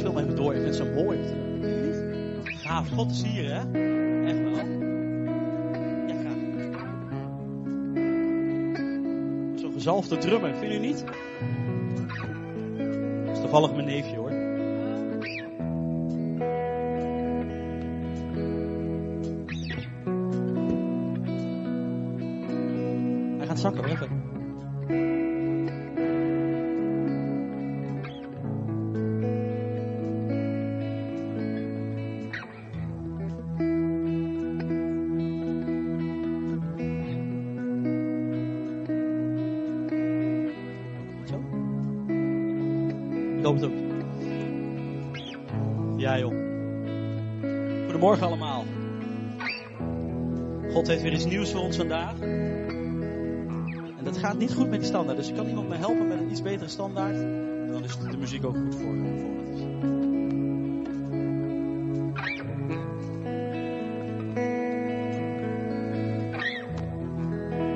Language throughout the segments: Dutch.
speel maar even door. Ik vind zo mooi. Gaaf, God is hier, hè? Echt wel. Ja, gaaf. Zo'n gezalfde drummer, vind u niet? Dat is toevallig mijn neefje, hoor. Hij gaat zakken, hoor. Heeft weer iets nieuws voor ons vandaag. En dat gaat niet goed met die standaard. Dus kan iemand me helpen met een iets betere standaard? Dan is de muziek ook goed voor, voor is.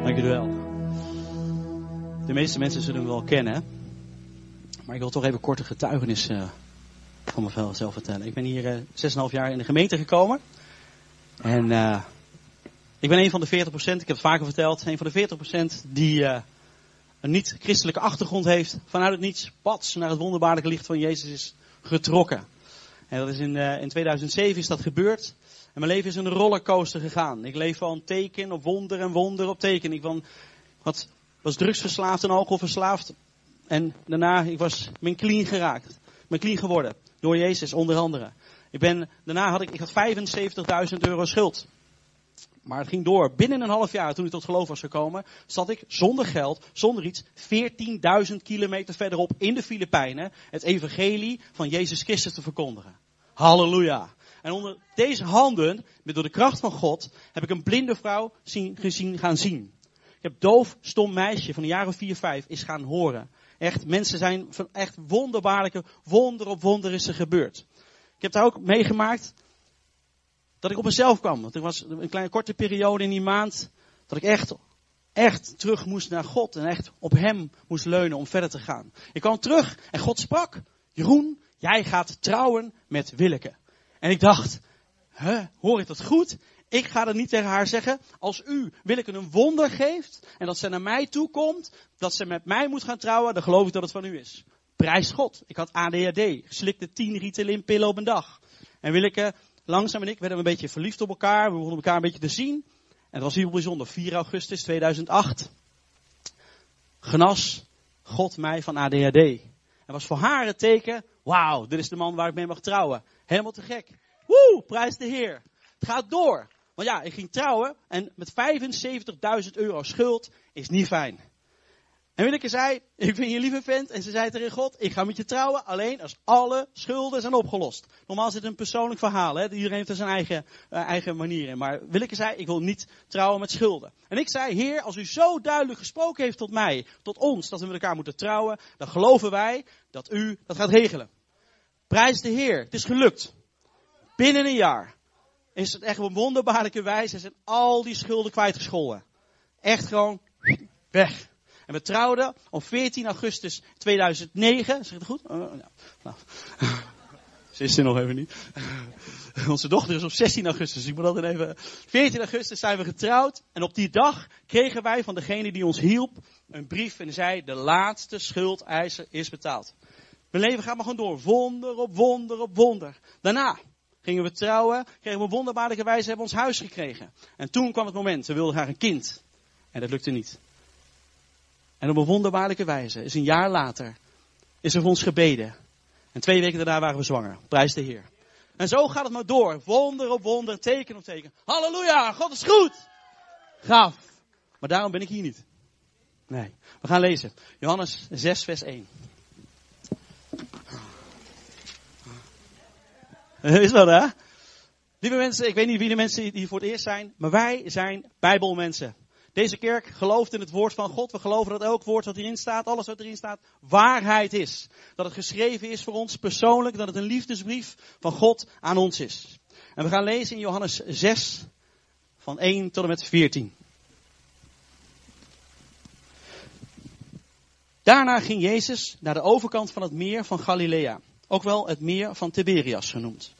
Dank jullie wel. De meeste mensen zullen hem wel kennen. Maar ik wil toch even korte getuigenis eh, van mezelf vertellen. Ik ben hier eh 6,5 jaar in de gemeente gekomen. En eh, ik ben een van de 40%, ik heb het vaker verteld, een van de 40% die eh, een niet-christelijke achtergrond heeft. Vanuit het niets, pats, naar het wonderbaarlijke licht van Jezus is getrokken. En dat is in, eh, in 2007 is dat gebeurd. En mijn leven is een rollercoaster gegaan. Ik leef van teken op wonder en wonder op teken. Ik had, was drugsverslaafd en alcoholverslaafd. En daarna, ik was mijn clean geraakt. Ben clean geworden. Door Jezus onder andere. Ik ben, daarna had ik, ik had 75.000 euro schuld. Maar het ging door. Binnen een half jaar, toen ik tot geloof was gekomen, zat ik zonder geld, zonder iets, 14.000 kilometer verderop in de Filipijnen het evangelie van Jezus Christus te verkondigen. Halleluja. En onder deze handen, door de kracht van God, heb ik een blinde vrouw zien, gezien gaan zien. Ik heb doof, stom meisje van jaar of 4, 5 is gaan horen. Echt, mensen zijn van echt wonderbaarlijke, wonder op wonder is er gebeurd. Ik heb daar ook meegemaakt dat ik op mezelf kwam. Want er was een kleine korte periode in die maand dat ik echt, echt terug moest naar God en echt op Hem moest leunen om verder te gaan. Ik kwam terug en God sprak, Jeroen, jij gaat trouwen met Willeke. En ik dacht, huh, hoor ik dat goed? Ik ga dat niet tegen haar zeggen. Als u Willeke een wonder geeft en dat ze naar mij toe komt, dat ze met mij moet gaan trouwen, dan geloof ik dat het van u is. Prijs God. Ik had ADHD, geslikte 10 Ritalin pillen op een dag. En Willeke, langzaam en ik werden een beetje verliefd op elkaar. We begonnen elkaar een beetje te zien. En het was heel bijzonder. 4 augustus 2008 genas God mij van ADHD. En was voor haar het teken, wauw, dit is de man waar ik mee mag trouwen. Helemaal te gek. Woe, prijs de Heer. Het gaat door. Want ja, ik ging trouwen en met 75.000 euro schuld is niet fijn. En Willeke zei, ik vind je lieve vent. En ze zei tegen God, ik ga met je trouwen alleen als alle schulden zijn opgelost. Normaal is het een persoonlijk verhaal. Hè? Iedereen heeft er zijn eigen, uh, eigen manier in. Maar Willeke zei, ik wil niet trouwen met schulden. En ik zei, heer, als u zo duidelijk gesproken heeft tot mij, tot ons, dat we met elkaar moeten trouwen. Dan geloven wij dat u dat gaat regelen. Prijs de heer, het is gelukt. Binnen een jaar is het echt op een wonderbaarlijke wijze zijn al die schulden kwijtgescholden. Echt gewoon weg. En we trouwden op 14 augustus 2009. Zeg het goed? Oh, nou. Ze is er nog even niet. Onze dochter is op 16 augustus. Dus ik moet altijd even. 14 augustus zijn we getrouwd. En op die dag kregen wij van degene die ons hielp een brief. En zei: De laatste schuldeiser is betaald. Mijn leven gaat maar gewoon door. Wonder op wonder op wonder. Daarna gingen we trouwen. Kregen we wonderbaarlijke wijze hebben ons huis gekregen. En toen kwam het moment. We wilden graag een kind. En dat lukte niet. En op een wonderbaarlijke wijze is een jaar later is er voor ons gebeden. En twee weken daarna waren we zwanger. Prijs de Heer. En zo gaat het maar door. Wonder op wonder, teken op teken. Halleluja, God is goed. Gaaf. Maar daarom ben ik hier niet. Nee. We gaan lezen. Johannes 6, vers 1. Is dat hè? Lieve mensen, ik weet niet wie de mensen die voor het eerst zijn, maar wij zijn Bijbelmensen. Deze kerk gelooft in het woord van God. We geloven dat elk woord wat hierin staat, alles wat erin staat, waarheid is. Dat het geschreven is voor ons persoonlijk, dat het een liefdesbrief van God aan ons is. En we gaan lezen in Johannes 6, van 1 tot en met 14. Daarna ging Jezus naar de overkant van het meer van Galilea. ook wel het meer van Tiberias genoemd.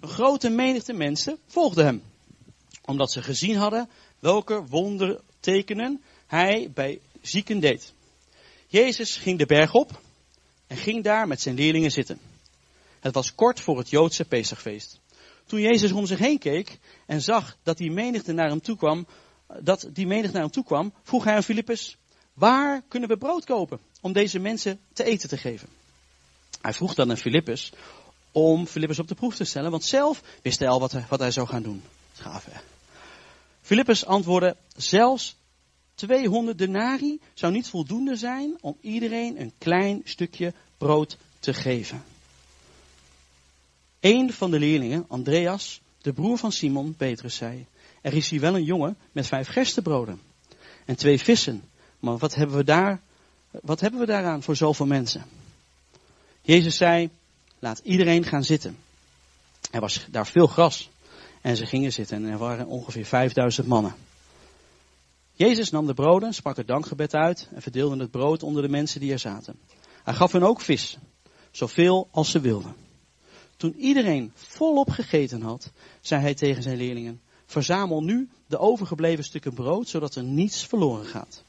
Een grote menigte mensen volgde hem, omdat ze gezien hadden welke wondertekenen hij bij zieken deed. Jezus ging de berg op en ging daar met zijn leerlingen zitten. Het was kort voor het Joodse Pesachfeest. Toen Jezus om zich heen keek en zag dat die menigte naar hem toe kwam, dat die menigte naar hem vroeg hij aan Filippus, waar kunnen we brood kopen om deze mensen te eten te geven? Hij vroeg dan aan Filippus om Filippus op de proef te stellen, want zelf wist hij al wat hij, wat hij zou gaan doen. Gaaf hè? Filippus antwoordde, zelfs 200 denari zou niet voldoende zijn om iedereen een klein stukje brood te geven. Een van de leerlingen, Andreas, de broer van Simon, Petrus, zei, er is hier wel een jongen met vijf gerstebroden en twee vissen, maar wat hebben we daar, wat hebben we daaraan voor zoveel mensen? Jezus zei, laat iedereen gaan zitten. Er was daar veel gras en ze gingen zitten en er waren ongeveer 5000 mannen. Jezus nam de broden, sprak het dankgebed uit en verdeelde het brood onder de mensen die er zaten. Hij gaf hen ook vis, zoveel als ze wilden. Toen iedereen volop gegeten had, zei hij tegen zijn leerlingen, verzamel nu de overgebleven stukken brood, zodat er niets verloren gaat.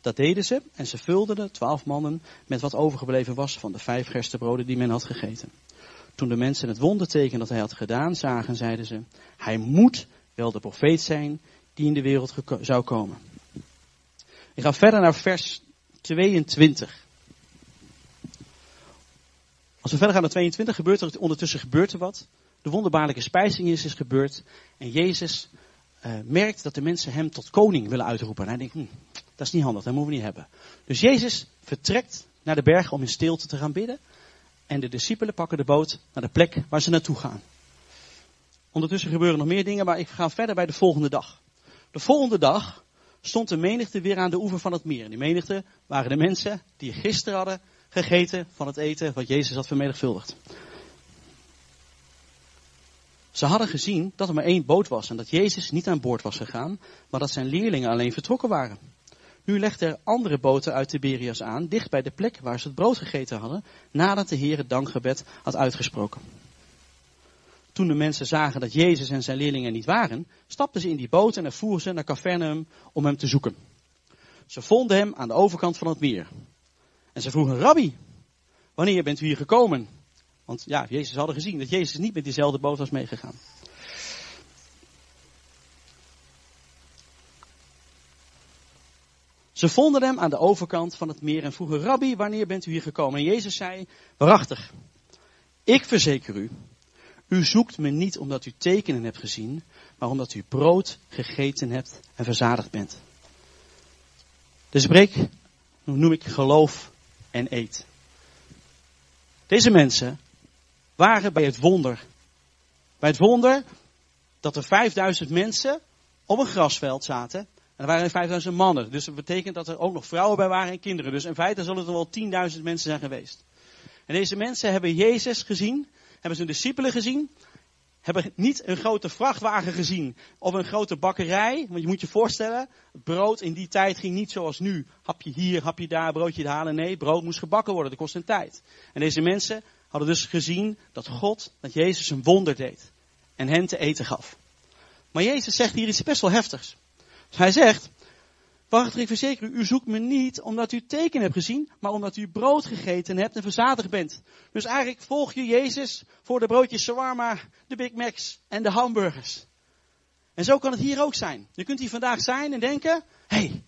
Dat deden ze en ze vulden de twaalf mannen met wat overgebleven was van de vijf gerstebroden die men had gegeten. Toen de mensen het wonderteken dat hij had gedaan zagen, zeiden ze, hij moet wel de profeet zijn die in de wereld zou komen. Ik ga verder naar vers 22. Als we verder gaan naar 22, gebeurt er ondertussen gebeurt er wat. De wonderbaarlijke spijzing is, is gebeurd. En Jezus uh, merkt dat de mensen hem tot koning willen uitroepen. En hij denkt, hm, dat is niet handig, dat moeten we niet hebben. Dus Jezus vertrekt naar de berg om in stilte te gaan bidden. En de discipelen pakken de boot naar de plek waar ze naartoe gaan. Ondertussen gebeuren nog meer dingen, maar ik ga verder bij de volgende dag. De volgende dag stond de menigte weer aan de oever van het meer. En die menigte waren de mensen die gisteren hadden gegeten van het eten wat Jezus had vermenigvuldigd. Ze hadden gezien dat er maar één boot was en dat Jezus niet aan boord was gegaan, maar dat zijn leerlingen alleen vertrokken waren. Nu legden er andere boten uit Tiberias aan, dicht bij de plek waar ze het brood gegeten hadden, nadat de Heer het dankgebed had uitgesproken. Toen de mensen zagen dat Jezus en zijn leerlingen niet waren, stapten ze in die boot en voeren ze naar Capernaum om hem te zoeken. Ze vonden hem aan de overkant van het meer. En ze vroegen, Rabbi, wanneer bent u hier gekomen? Want ja, Jezus hadden gezien dat Jezus niet met diezelfde boot was meegegaan. Ze vonden hem aan de overkant van het meer en vroegen, Rabbi, wanneer bent u hier gekomen? En Jezus zei, waarachtig, ik verzeker u, u zoekt me niet omdat u tekenen hebt gezien, maar omdat u brood gegeten hebt en verzadigd bent. Dus spreek, noem ik geloof en eet. Deze mensen waren bij het wonder. Bij het wonder dat er 5000 mensen op een grasveld zaten. Er waren 5000 mannen. Dus dat betekent dat er ook nog vrouwen bij waren en kinderen. Dus in feite zullen er wel 10.000 mensen zijn geweest. En deze mensen hebben Jezus gezien hebben zijn discipelen gezien. Hebben niet een grote vrachtwagen gezien of een grote bakkerij. Want je moet je voorstellen, brood in die tijd ging niet zoals nu. Hapje hier, hapje daar, broodje halen. Nee, brood moest gebakken worden, dat kost een tijd. En deze mensen hadden dus gezien dat God, dat Jezus een wonder deed. En hen te eten gaf. Maar Jezus zegt hier iets best wel heftigs. Hij zegt, Wacht, ik verzeker u, u zoekt me niet omdat u teken hebt gezien, maar omdat u brood gegeten hebt en verzadigd bent. Dus eigenlijk volg je Jezus voor de broodjes shawarma, de Big Macs en de hamburgers. En zo kan het hier ook zijn. Je kunt hier vandaag zijn en denken, hé, hey,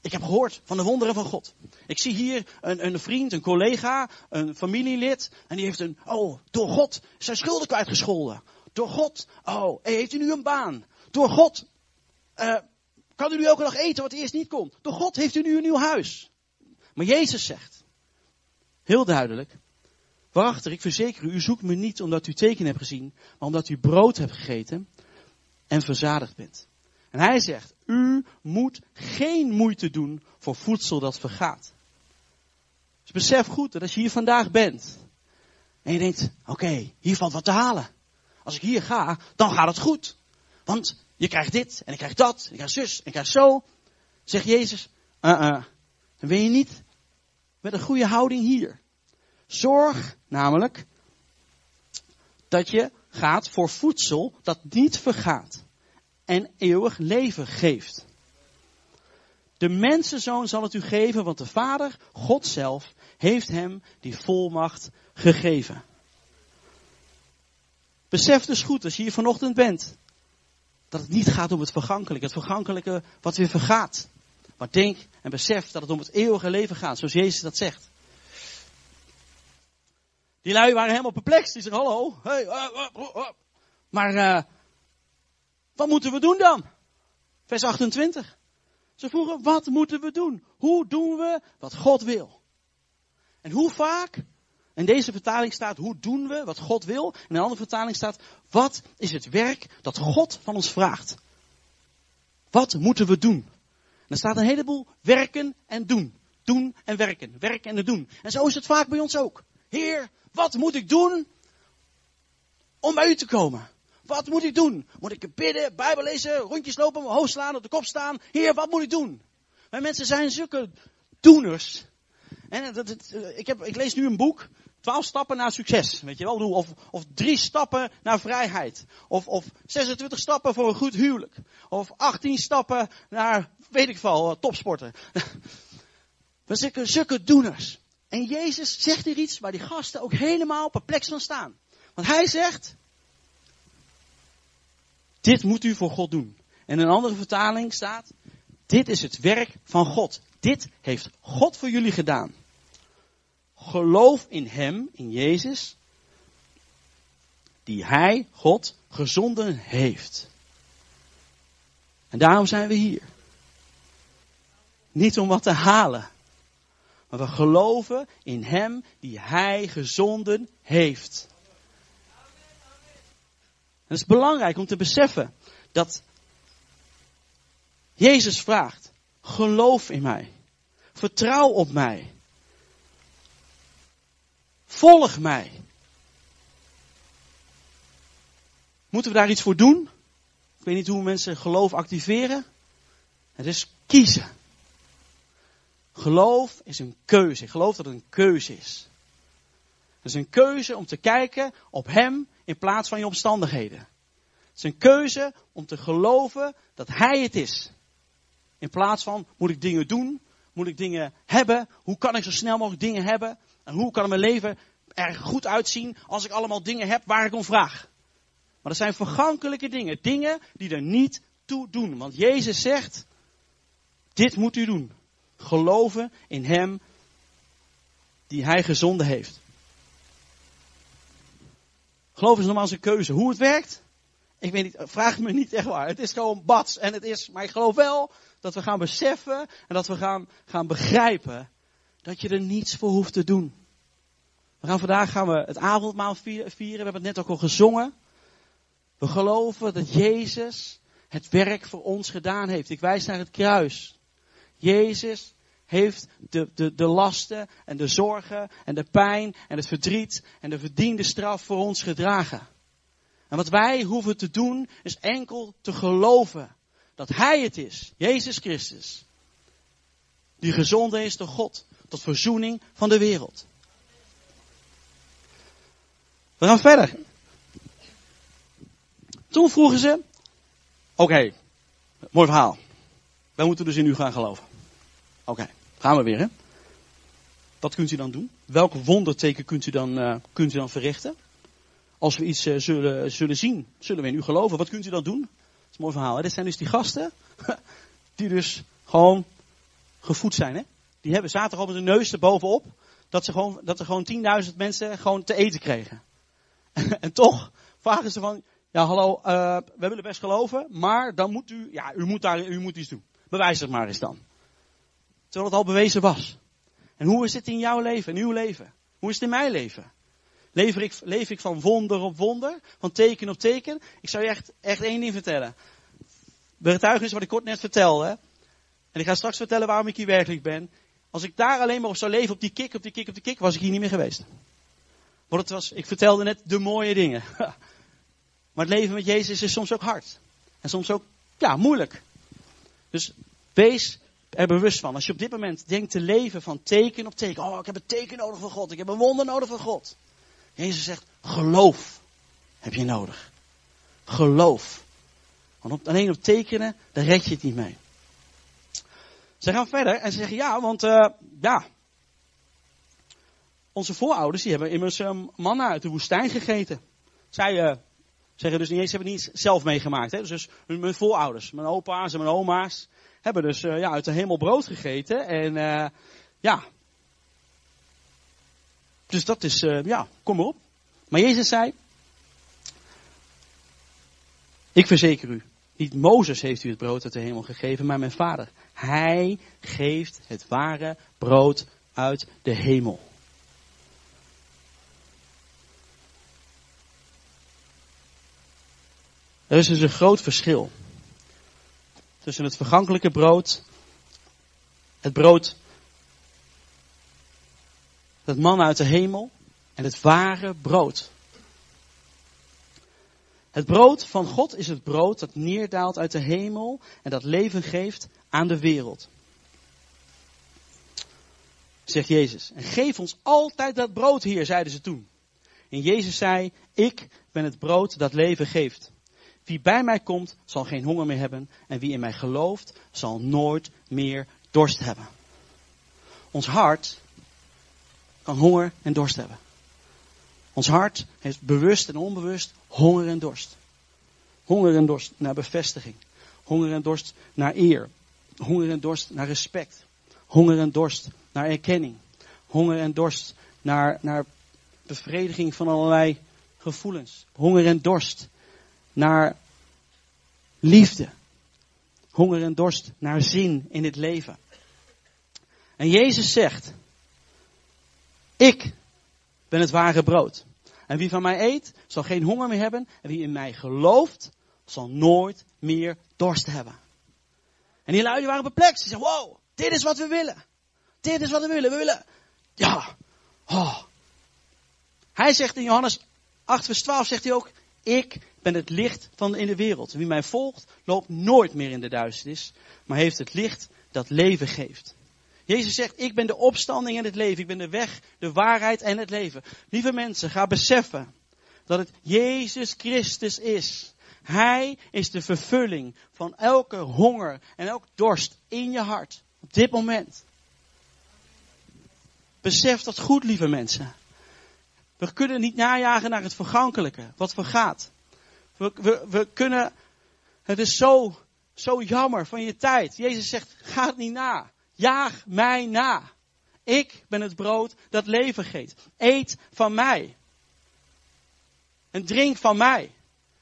ik heb gehoord van de wonderen van God. Ik zie hier een, een, vriend, een collega, een familielid. En die heeft een, oh, door God zijn schulden kwijtgescholden. Door God, oh, heeft u nu een baan. Door God, uh, kan u nu elke dag eten wat eerst niet kon? Door God heeft u nu een nieuw huis. Maar Jezus zegt, heel duidelijk, waarachter, ik verzeker u, u zoekt me niet omdat u teken hebt gezien, maar omdat u brood hebt gegeten en verzadigd bent. En hij zegt, u moet geen moeite doen voor voedsel dat vergaat. Dus besef goed dat als je hier vandaag bent en je denkt, oké, hier valt wat te halen. Als ik hier ga, dan gaat het goed. Want je krijgt dit en ik krijg dat, en ik krijg zus en ik krijg zo. Zegt Jezus, uh -uh, dan ben je niet met een goede houding hier. Zorg namelijk dat je gaat voor voedsel dat niet vergaat en eeuwig leven geeft. De mensenzoon zal het u geven, want de Vader, God zelf, heeft hem die volmacht gegeven. Besef dus goed, als je hier vanochtend bent, dat het niet gaat om het vergankelijke, het vergankelijke wat weer vergaat. Maar denk en besef dat het om het eeuwige leven gaat, zoals Jezus dat zegt. Die lui waren helemaal perplex. Die zeggen, hallo, hey, uh, uh, uh, maar wat moeten we doen dan? Vers 28. Ze vroegen, wat moeten we doen? Hoe doen we wat God wil? En hoe vaak? In deze vertaling staat, hoe doen we wat God wil? In een andere vertaling staat, wat is het werk dat God van ons vraagt? Wat moeten we doen? En er staat een heleboel werken en doen. Doen en werken. Werken en doen. En zo is het vaak bij ons ook. Heer, wat moet ik doen om bij u te komen? Wat moet ik doen? Moet ik bidden, Bijbel lezen, rondjes lopen, mijn hoofd slaan, op de kop staan? Heer, wat moet ik doen? Mijn mensen zijn zulke doeners. Dat, dat, ik, heb, ik lees nu een boek, 12 stappen naar succes. Weet je wel? Of, of drie stappen naar vrijheid. Of, of 26 stappen voor een goed huwelijk. Of 18 stappen naar, weet ik veel, topsporten. We zijn zulke doeners. En Jezus zegt hier iets waar die gasten ook helemaal perplex van staan. Want hij zegt, dit moet u voor God doen. En in een andere vertaling staat, dit is het werk van God. Dit heeft God voor jullie gedaan. Geloof in Hem, in Jezus, die Hij, God, gezonden heeft. En daarom zijn we hier. Niet om wat te halen, maar we geloven in Hem die Hij gezonden heeft. het is belangrijk om te beseffen dat Jezus vraagt, geloof in mij. Vertrouw op mij. Volg mij. Moeten we daar iets voor doen? Ik weet niet hoe mensen geloof activeren. Het is kiezen. Geloof is een keuze. Ik geloof dat het een keuze is. Het is een keuze om te kijken op Hem in plaats van je omstandigheden. Het is een keuze om te geloven dat Hij het is. In plaats van, moet ik dingen doen? Moet ik dingen hebben? Hoe kan ik zo snel mogelijk dingen hebben? En hoe kan mijn leven er goed uitzien als ik allemaal dingen heb waar ik om vraag? Maar dat zijn vergankelijke dingen. Dingen die er niet toe doen. Want Jezus zegt, dit moet u doen. Geloven in Hem die Hij gezonden heeft. Geloof is normaal een keuze. Hoe het werkt, ik weet niet, vraag me niet echt waar. Het is gewoon bats en het is, maar ik geloof wel dat we gaan beseffen en dat we gaan, gaan begrijpen dat je er niets voor hoeft te doen. We gaan vandaag gaan we het avondmaal vieren. We hebben het net ook al gezongen. We geloven dat Jezus het werk voor ons gedaan heeft. Ik wijs naar het kruis. Jezus heeft de, de, de lasten en de zorgen en de pijn en het verdriet en de verdiende straf voor ons gedragen. En wat wij hoeven te doen is enkel te geloven dat Hij het is, Jezus Christus, die gezonden is door God tot verzoening van de wereld. We gaan verder. Toen vroegen ze, oké, mooi verhaal. Wij moeten dus in u gaan geloven. Oké, gaan we weer hè. Wat kunt u dan doen? Welk wonderteken kunt u dan, uh, kunt u dan verrichten? Als we iets uh, zullen, zullen zien, zullen we in u geloven. Wat kunt u dan doen? Is een mooi verhaal. Dit zijn dus die gasten, die dus gewoon gevoed zijn. Hè? Die hebben, zaten gewoon met de neus erbovenop, dat, ze gewoon, dat er gewoon 10.000 mensen gewoon te eten kregen. en toch vragen ze van, ja hallo, uh, we willen best geloven, maar dan moet u, ja, u moet, daar, u moet iets doen. Bewijs het maar eens dan. Terwijl het al bewezen was. En hoe is het in jouw leven, in uw leven? Hoe is het in mijn leven? Leef ik, leef ik van wonder op wonder? Van teken op teken? Ik zou je echt, echt één ding vertellen. is wat ik kort net vertelde. En ik ga straks vertellen waarom ik hier werkelijk ben. Als ik daar alleen maar op zou leven op die kick, op die kick, op die kick, was ik hier niet meer geweest. Want het was, ik vertelde net de mooie dingen. Maar het leven met Jezus is soms ook hard. En soms ook, ja, moeilijk. Dus wees er bewust van. Als je op dit moment denkt te leven van teken op teken. Oh, ik heb een teken nodig van God. Ik heb een wonder nodig van God. Jezus zegt, geloof heb je nodig. Geloof. Want alleen op tekenen, daar red je het niet mee. Ze gaan verder en ze zeggen ja, want uh, ja. Onze voorouders die hebben immers uh, manna uit de woestijn gegeten. Zij uh, zeggen dus niet eens, hebben niet zelf meegemaakt. Hè? Dus, dus mijn voorouders, mijn opa's en mijn oma's, hebben dus ja, uit de hemel brood gegeten. En ja. Dus dat is, ja, kom maar op. Maar Jezus zei, ik verzeker u, niet Mozes heeft u het brood uit de hemel gegeven, maar mijn vader. Hij geeft het ware brood uit de hemel. Er is dus een groot verschil tussen het vergankelijke brood, het brood, het man uit de hemel en het ware brood. Het brood van God is het brood dat neerdaalt uit de hemel en dat leven geeft aan de wereld. Zegt Jezus. En geef ons altijd dat brood hier, zeiden ze toen. En Jezus zei, ik ben het brood dat leven geeft. Wie bij mij komt, zal geen honger meer hebben. En wie in mij gelooft, zal nooit meer dorst hebben. Ons hart kan honger en dorst hebben. Ons hart heeft bewust en onbewust honger en dorst. Honger en dorst naar bevestiging. Honger en dorst naar eer. Honger en dorst naar respect. Honger en dorst naar erkenning. Honger en dorst naar, naar bevrediging van allerlei gevoelens. Honger en dorst naar liefde. Honger en dorst naar zin in het leven. En Jezus zegt, ik ben het ware brood. En wie van mij eet, zal geen honger meer hebben. En wie in mij gelooft, zal nooit meer dorst hebben. En die lui waren perplex. Ze zeiden, wow, dit is wat we willen. Dit is wat we willen. We willen, ja, oh. Hij zegt in Johannes 8 vers 12, zegt hij ook, ik ben het licht van in de wereld. Wie mij volgt, loopt nooit meer in de duisternis, maar heeft het licht dat leven geeft. Jezus zegt, ik ben de opstanding en het leven. Ik ben de weg, de waarheid en het leven. Lieve mensen, ga beseffen dat het Jezus Christus is. Hij is de vervulling van elke honger en elke dorst in je hart. Op dit moment. Besef dat goed, lieve mensen. We kunnen niet najagen naar het vergankelijke, wat vergaat. We, we, we kunnen, het is zo, zo jammer van je tijd. Jezus zegt, ga het niet na. Jaag mij na. Ik ben het brood dat leven geeft. Eet van mij. En drink van mij.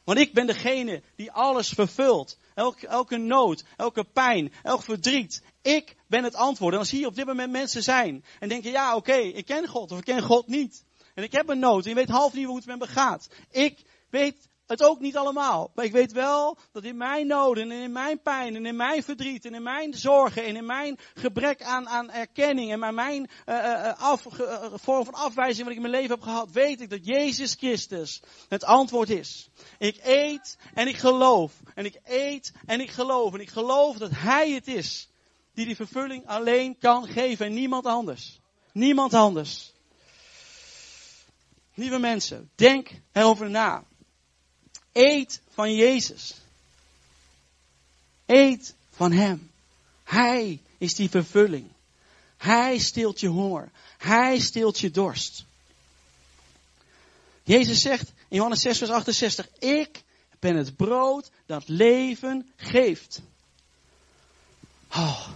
Want ik ben degene die alles vervult. Elke, elke nood, elke pijn, elk verdriet. Ik ben het antwoord. En als hier op dit moment mensen zijn en denken, ja oké, ik ken God of ik ken God niet. En ik heb een nood en je weet half niet hoe het met me gaat. Ik weet het ook niet allemaal. Maar ik weet wel dat in mijn noden en in mijn pijn en in mijn verdriet en in mijn zorgen en in mijn gebrek aan, aan erkenning en mijn uh, af, vorm van afwijzing wat ik in mijn leven heb gehad, weet ik dat Jezus Christus het antwoord is. Ik eet en ik geloof. En ik eet en ik geloof. En ik geloof dat Hij het is die die vervulling alleen kan geven en niemand anders. Niemand anders. Lieve mensen, denk erover na. Eet van Jezus. Eet van Hem. Hij is die vervulling. Hij stilt je honger. Hij stilt je dorst. Jezus zegt in Johannes 6, vers 68, ik ben het brood dat leven geeft. Oh,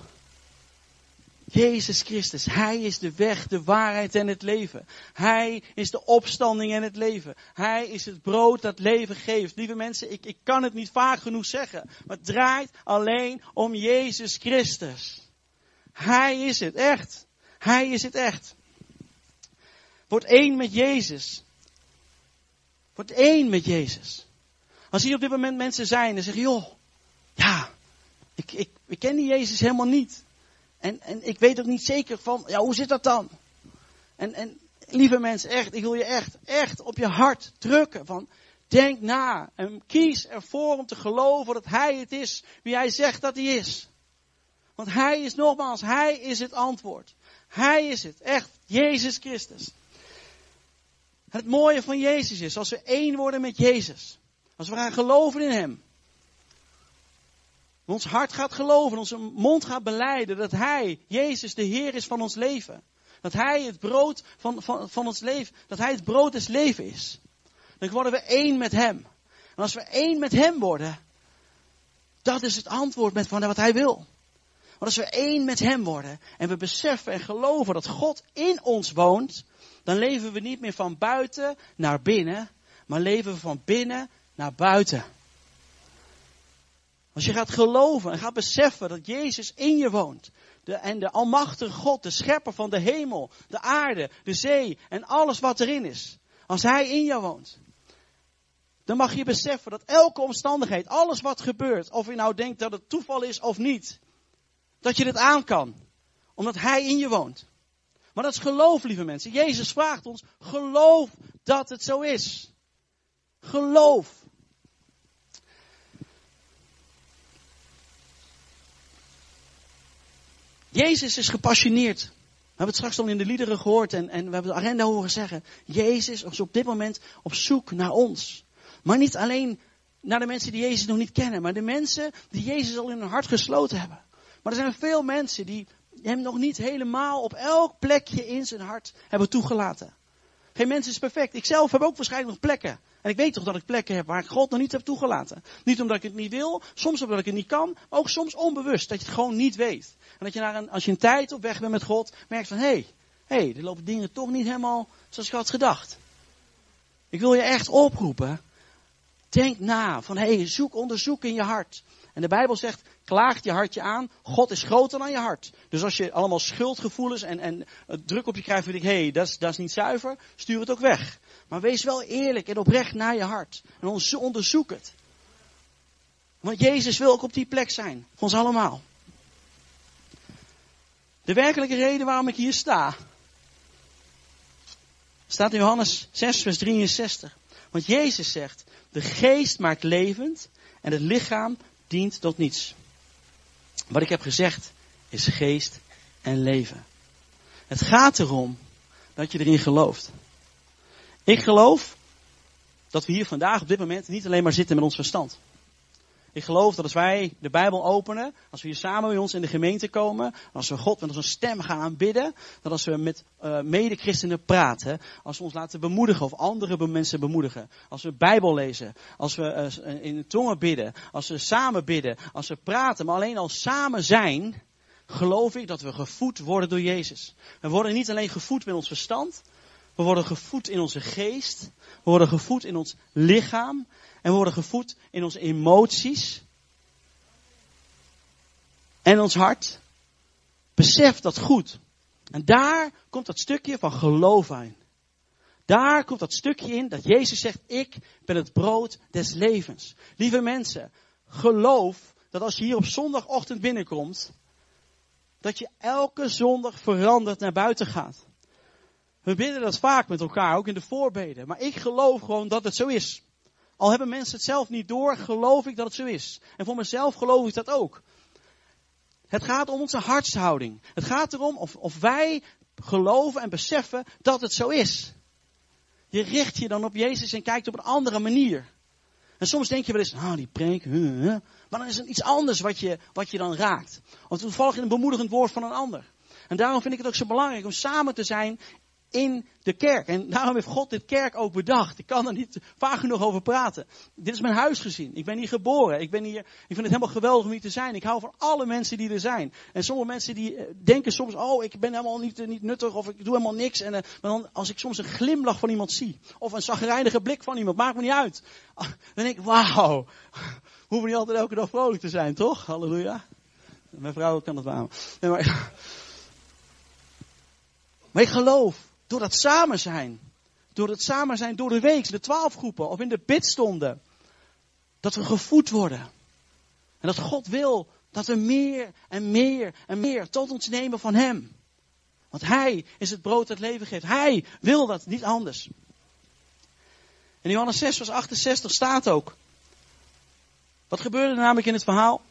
Jezus Christus, Hij is de weg, de waarheid en het leven. Hij is de opstanding en het leven. Hij is het brood dat leven geeft. Lieve mensen, ik, ik kan het niet vaak genoeg zeggen, maar het draait alleen om Jezus Christus. Hij is het echt. Hij is het echt. Word één met Jezus. Word één met Jezus. Als hier op dit moment mensen zijn en zeggen, joh, ja, ik, ik, ik ken die Jezus helemaal niet. En, en ik weet ook niet zeker van, ja, hoe zit dat dan? En, en lieve mensen, echt, ik wil je echt, echt op je hart drukken van, denk na en kies ervoor om te geloven dat Hij het is wie Hij zegt dat Hij is. Want Hij is nogmaals, Hij is het antwoord. Hij is het, echt, Jezus Christus. Het mooie van Jezus is, als we één worden met Jezus, als we gaan geloven in Hem, ons hart gaat geloven, onze mond gaat beleiden dat Hij, Jezus, de Heer is van ons leven. Dat Hij het brood van, van, van ons leven, dat Hij het brood des leven is. Dan worden we één met Hem. En als we één met Hem worden, dat is het antwoord met van wat Hij wil. Want als we één met Hem worden en we beseffen en geloven dat God in ons woont, dan leven we niet meer van buiten naar binnen, maar leven we van binnen naar buiten. Als je gaat geloven en gaat beseffen dat Jezus in je woont. De, en de Almachtige God, de Schepper van de hemel, de aarde, de zee en alles wat erin is. Als Hij in jou woont. Dan mag je beseffen dat elke omstandigheid, alles wat gebeurt, of je nou denkt dat het toeval is of niet, dat je dit aan kan. Omdat Hij in je woont. Maar dat is geloof, lieve mensen. Jezus vraagt ons, geloof dat het zo is. Geloof. Jezus is gepassioneerd. We hebben het straks al in de liederen gehoord en, en we hebben de agenda horen zeggen. Jezus is op dit moment op zoek naar ons. Maar niet alleen naar de mensen die Jezus nog niet kennen, maar de mensen die Jezus al in hun hart gesloten hebben. Maar er zijn veel mensen die hem nog niet helemaal op elk plekje in zijn hart hebben toegelaten. Geen mens is perfect. Ik zelf heb ook waarschijnlijk nog plekken. En ik weet toch dat ik plekken heb waar ik God nog niet heb toegelaten. Niet omdat ik het niet wil, soms omdat ik het niet kan, maar ook soms onbewust. Dat je het gewoon niet weet. En dat je na een, als je een tijd op weg bent met God, merkt van hé, hey, hé, hey, er lopen dingen toch niet helemaal zoals ik had gedacht. Ik wil je echt oproepen. Denk na van hé, hey, zoek, onderzoek in je hart. En de Bijbel zegt, klaagt je hartje aan, God is groter dan je hart. Dus als je allemaal schuldgevoelens en, en druk op je krijgt, vind ik, hé, hey, dat is niet zuiver, stuur het ook weg. Maar wees wel eerlijk en oprecht naar je hart. En onderzoek het. Want Jezus wil ook op die plek zijn. Voor ons allemaal. De werkelijke reden waarom ik hier sta. Staat in Johannes 6, vers 63. Want Jezus zegt, de geest maakt levend en het lichaam dient tot niets. Wat ik heb gezegd is geest en leven. Het gaat erom dat je erin gelooft. Ik geloof dat we hier vandaag op dit moment niet alleen maar zitten met ons verstand. Ik geloof dat als wij de Bijbel openen, als we hier samen bij ons in de gemeente komen, als we God met onze stem gaan aanbidden, dat als we met uh, mede-christenen praten, als we ons laten bemoedigen of andere mensen bemoedigen, als we Bijbel lezen, als we uh, in tongen bidden, als we samen bidden, als we praten, maar alleen al samen zijn, geloof ik dat we gevoed worden door Jezus. We worden niet alleen gevoed met ons verstand, we worden gevoed in onze geest. We worden gevoed in ons lichaam. En we worden gevoed in onze emoties. En ons hart. Besef dat goed. En daar komt dat stukje van geloof aan. Daar komt dat stukje in dat Jezus zegt, ik ben het brood des levens. Lieve mensen, geloof dat als je hier op zondagochtend binnenkomt, dat je elke zondag veranderd naar buiten gaat. We bidden dat vaak met elkaar, ook in de voorbeden. Maar ik geloof gewoon dat het zo is. Al hebben mensen het zelf niet door, geloof ik dat het zo is. En voor mezelf geloof ik dat ook. Het gaat om onze hartshouding. Het gaat erom of, of wij geloven en beseffen dat het zo is. Je richt je dan op Jezus en kijkt op een andere manier. En soms denk je wel eens, ah, die preek, huh, maar dan is het iets anders wat je, wat je dan raakt. Of toevallig een bemoedigend woord van een ander. En daarom vind ik het ook zo belangrijk om samen te zijn in de kerk. En daarom heeft God dit kerk ook bedacht. Ik kan er niet vaak genoeg over praten. Dit is mijn huisgezin. Ik ben hier geboren. Ik ben hier, ik vind het helemaal geweldig om hier te zijn. Ik hou van alle mensen die er zijn. En sommige mensen die eh, denken soms, oh, ik ben helemaal niet, eh, niet nuttig of ik doe helemaal niks. En uh, maar dan, als ik soms een glimlach van iemand zie, of een zagrijnige blik van iemand, maakt me niet uit. Ah, dan denk ik, wauw, hoeven niet altijd elke dag vrolijk te zijn, toch? Halleluja. Mijn vrouw kan het wel. Maar ik geloof door dat samen zijn. Door het samen zijn door de week, de twaalf groepen of in de bidstonden. Dat we gevoed worden. En dat God wil dat we meer en meer en meer tot ons nemen van Hem. Want Hij is het brood dat leven geeft. Hij wil dat, niet anders. In Johannes 6 vers 68 staat ook. Wat gebeurde er namelijk in het verhaal?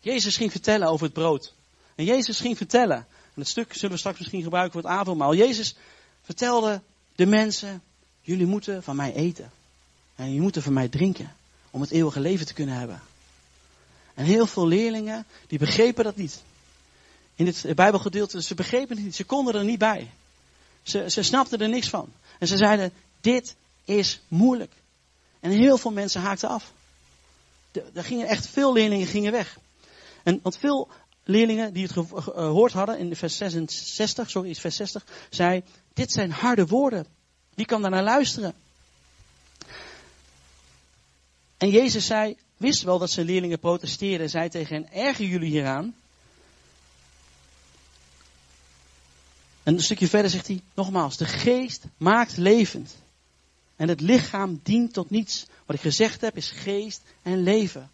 Jezus ging vertellen over het brood. En Jezus ging vertellen, en het stuk zullen we straks misschien gebruiken voor het avondmaal. Jezus vertelde de mensen, jullie moeten van mij eten. En jullie moeten van mij drinken. Om het eeuwige leven te kunnen hebben. En heel veel leerlingen, die begrepen dat niet. In het Bijbelgedeelte, ze begrepen het niet. Ze konden er niet bij. Ze, ze snapten er niks van. En ze zeiden, dit is moeilijk. En heel veel mensen haakten af. Er gingen echt veel leerlingen gingen weg. En want veel leerlingen die het gehoord hadden in vers 66, sorry, vers 60, zei, dit zijn harde woorden. Wie kan daar naar luisteren? En Jezus zei, wist wel dat zijn leerlingen protesteerden, zei tegen hen, erger jullie hieraan? En een stukje verder zegt hij, nogmaals, de geest maakt levend. En het lichaam dient tot niets. Wat ik gezegd heb is geest en leven.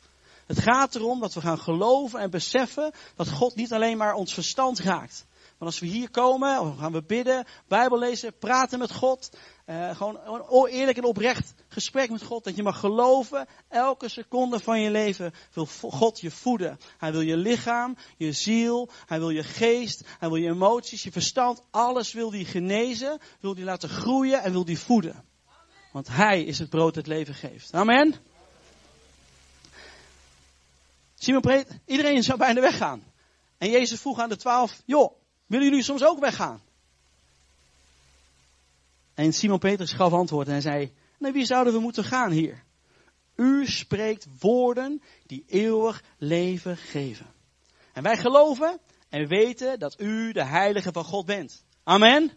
Het gaat erom dat we gaan geloven en beseffen dat God niet alleen maar ons verstand raakt. Want als we hier komen, gaan we bidden, Bijbel lezen, praten met God. Uh, gewoon een eerlijk en oprecht gesprek met God. Dat je mag geloven, elke seconde van je leven wil God je voeden. Hij wil je lichaam, je ziel, hij wil je geest, hij wil je emoties, je verstand. Alles wil hij genezen, wil hij laten groeien en wil hij voeden. Want hij is het brood dat leven geeft. Amen. Simon Peter, iedereen zou bijna weggaan. En Jezus vroeg aan de twaalf, joh, willen jullie soms ook weggaan? En Simon Petrus gaf antwoord en hij zei, nee, wie zouden we moeten gaan hier? U spreekt woorden die eeuwig leven geven. En wij geloven en weten dat u de heilige van God bent. Amen.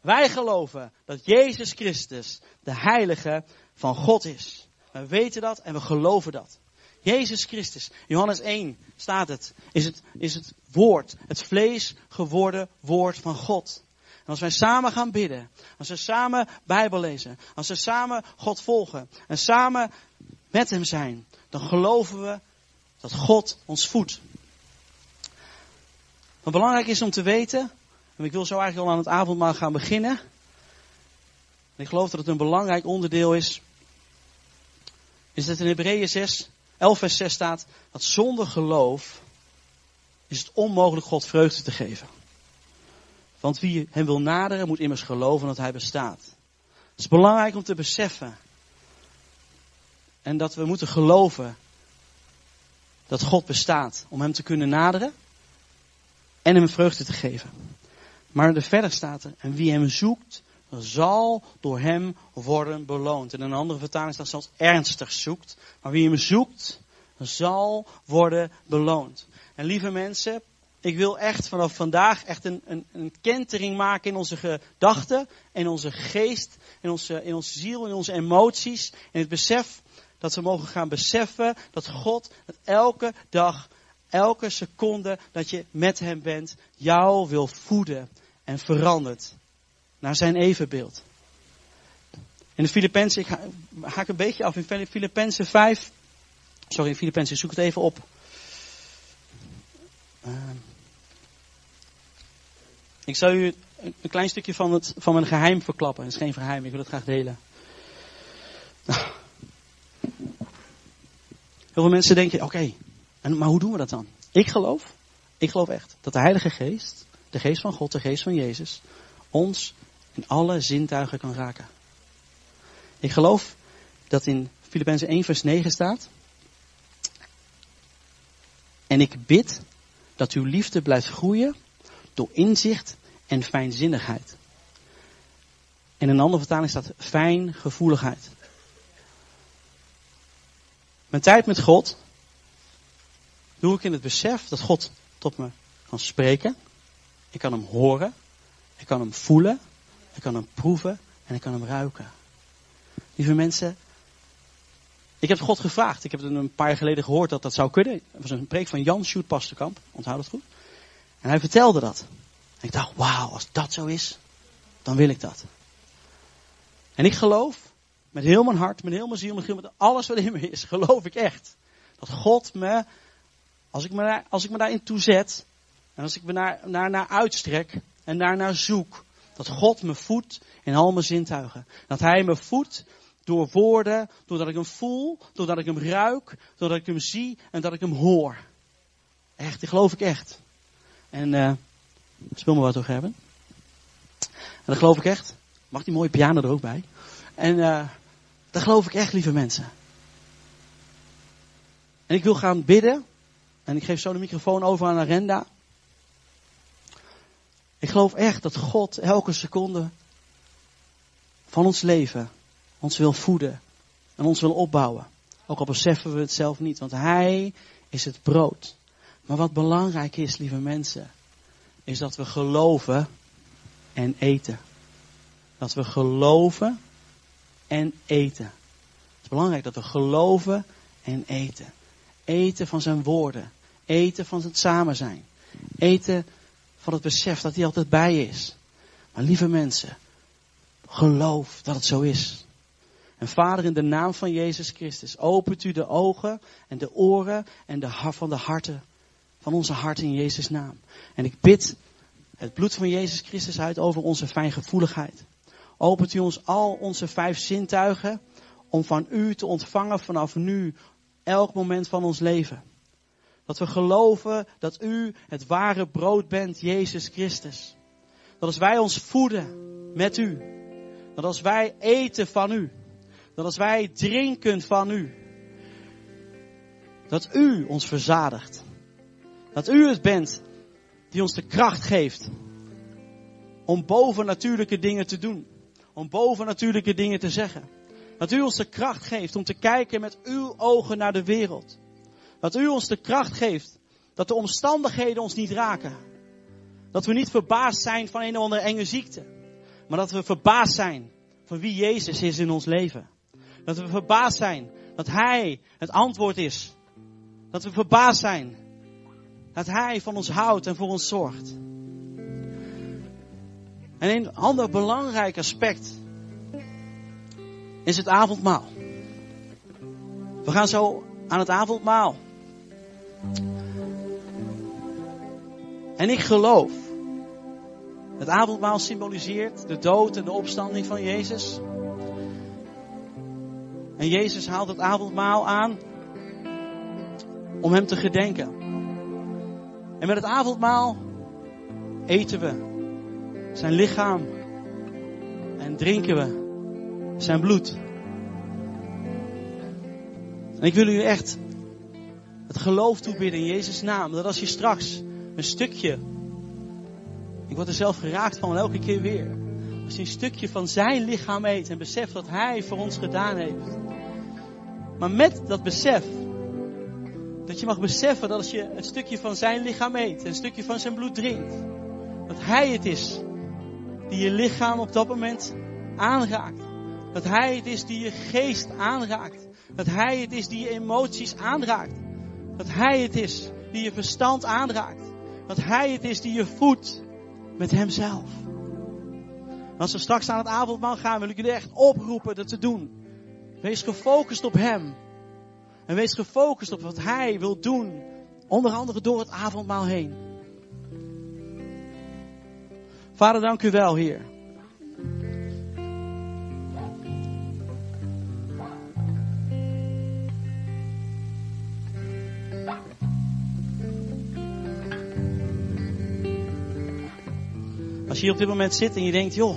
Wij geloven dat Jezus Christus de heilige van God is. We weten dat en we geloven dat. Jezus Christus, Johannes 1 staat het, is het, is het woord, het vlees geworden woord van God. En als wij samen gaan bidden, als we samen Bijbel lezen, als we samen God volgen en samen met Hem zijn, dan geloven we dat God ons voedt. Wat belangrijk is om te weten, en ik wil zo eigenlijk al aan het avondmaal gaan beginnen. En ik geloof dat het een belangrijk onderdeel is, is dat in Hebreeën 6 11 vers 6 staat dat zonder geloof is het onmogelijk God vreugde te geven. Want wie hem wil naderen moet immers geloven dat hij bestaat. Het is belangrijk om te beseffen en dat we moeten geloven dat God bestaat om hem te kunnen naderen en hem vreugde te geven. Maar er verder staat er, en wie hem zoekt, zal door hem worden beloond. In een andere vertaling staat zelfs ernstig zoekt. Maar wie hem zoekt, zal worden beloond. En lieve mensen, ik wil echt vanaf vandaag echt een, een, een kentering maken in onze gedachten, in onze geest, in onze, in onze ziel, in onze emoties. In het besef dat we mogen gaan beseffen dat God dat elke dag, elke seconde dat je met hem bent, jou wil voeden en verandert naar zijn evenbeeld. In de Filippenzen, ik haak een beetje af in Filippenzen 5. Sorry, in Filippenzen, zoek het even op. Uh, ik zal u een klein stukje van, het, van mijn geheim verklappen. Het is geen geheim, ik wil het graag delen. Heel veel mensen denken, oké, maar hoe doen we dat dan? Ik geloof, ik geloof echt, dat de Heilige Geest, de Geest van God, de Geest van Jezus, ons in alle zintuigen kan raken. Ik geloof dat in Filippenzen 1 vers 9 staat. En ik bid dat uw liefde blijft groeien door inzicht en fijnzinnigheid. In een andere vertaling staat fijngevoeligheid. Mijn tijd met God doe ik in het besef dat God tot me kan spreken. Ik kan hem horen. Ik kan hem voelen. Ik kan hem proeven. En ik kan hem ruiken. Lieve mensen. Ik heb God gevraagd. Ik heb het een paar jaar geleden gehoord dat dat zou kunnen. Het was een preek van Jan Sjoerd Pasterkamp. Onthoud het goed. En hij vertelde dat. En ik dacht, wauw, als dat zo is, dan wil ik dat. En ik geloof, met heel mijn hart, met heel mijn ziel, met, alles wat in me is, geloof ik echt. Dat God me, als ik me, daar, als ik me daarin toezet, en als ik me naar, naar, naar uitstrek en daarnaar zoek, dat God me voedt in al mijn zintuigen. Dat Hij me voedt door woorden, doordat ik hem voel, doordat ik hem ruik, doordat ik hem zie en dat ik hem hoor. Echt, die geloof ik echt. En uh, speel me wat toch hebben. En dat geloof ik echt. Mag die mooie piano er ook bij? En uh, dat geloof ik echt, lieve mensen. En ik wil gaan bidden. En ik geef zo de microfoon over aan Arenda. Ik geloof echt dat God elke seconde van ons leven ons wil voeden en ons wil opbouwen. Ook al beseffen we het zelf niet, want Hij is het brood. Maar wat belangrijk is, lieve mensen, is dat we geloven en eten. Dat we geloven en eten. Het is belangrijk dat we geloven en eten. Eten van zijn woorden. Eten van het samen zijn. Eten van het besef dat hij altijd bij is. Maar lieve mensen, geloof dat het zo is. En Vader, in de naam van Jezus Christus, opent u de ogen en de oren en de van de harten, van onze harten in Jezus' naam. En ik bid het bloed van Jezus Christus uit over onze fijngevoeligheid. Opent u ons al onze vijf zintuigen om van u te ontvangen vanaf nu, elk moment van ons leven. Dat we geloven dat u het ware brood bent, Jezus Christus. Dat als wij ons voeden met u, dat als wij eten van u, dat als wij drinken van u, dat u ons verzadigt. Dat u het bent die ons de kracht geeft om bovennatuurlijke dingen te doen. Om bovennatuurlijke dingen te zeggen. Dat u ons de kracht geeft om te kijken met uw ogen naar de wereld. Dat u ons de kracht geeft dat de omstandigheden ons niet raken. Dat we niet verbaasd zijn van een of andere enge ziekte. Maar dat we verbaasd zijn van wie Jezus is in ons leven. Dat we verbaasd zijn dat Hij het antwoord is. Dat we verbaasd zijn dat Hij van ons houdt en voor ons zorgt. En een ander belangrijk aspect is het avondmaal. We gaan zo aan het avondmaal. En ik geloof. Het avondmaal symboliseert de dood en de opstanding van Jezus. En Jezus haalt het avondmaal aan om hem te gedenken. En met het avondmaal eten we zijn lichaam en drinken we zijn bloed. En ik wil u echt het geloof toebidden in Jezus' naam. Dat als je straks een stukje, ik word er zelf geraakt van elke keer weer. Als je een stukje van zijn lichaam eet en beseft wat hij voor ons gedaan heeft. Maar met dat besef, dat je mag beseffen dat als je een stukje van zijn lichaam eet, een stukje van zijn bloed drinkt, dat hij het is die je lichaam op dat moment aanraakt. Dat hij het is die je geest aanraakt. Dat hij het is die je emoties aanraakt. Dat hij het is die je verstand aanraakt. Dat hij het is die je voedt met hemzelf. als we straks aan het avondmaal gaan, wil ik jullie echt oproepen dat te doen. Wees gefocust op Hem. En wees gefocust op wat Hij wil doen. Onder andere door het avondmaal heen. Vader, dank u wel, Heer. Als je hier op dit moment zit en je denkt, joh,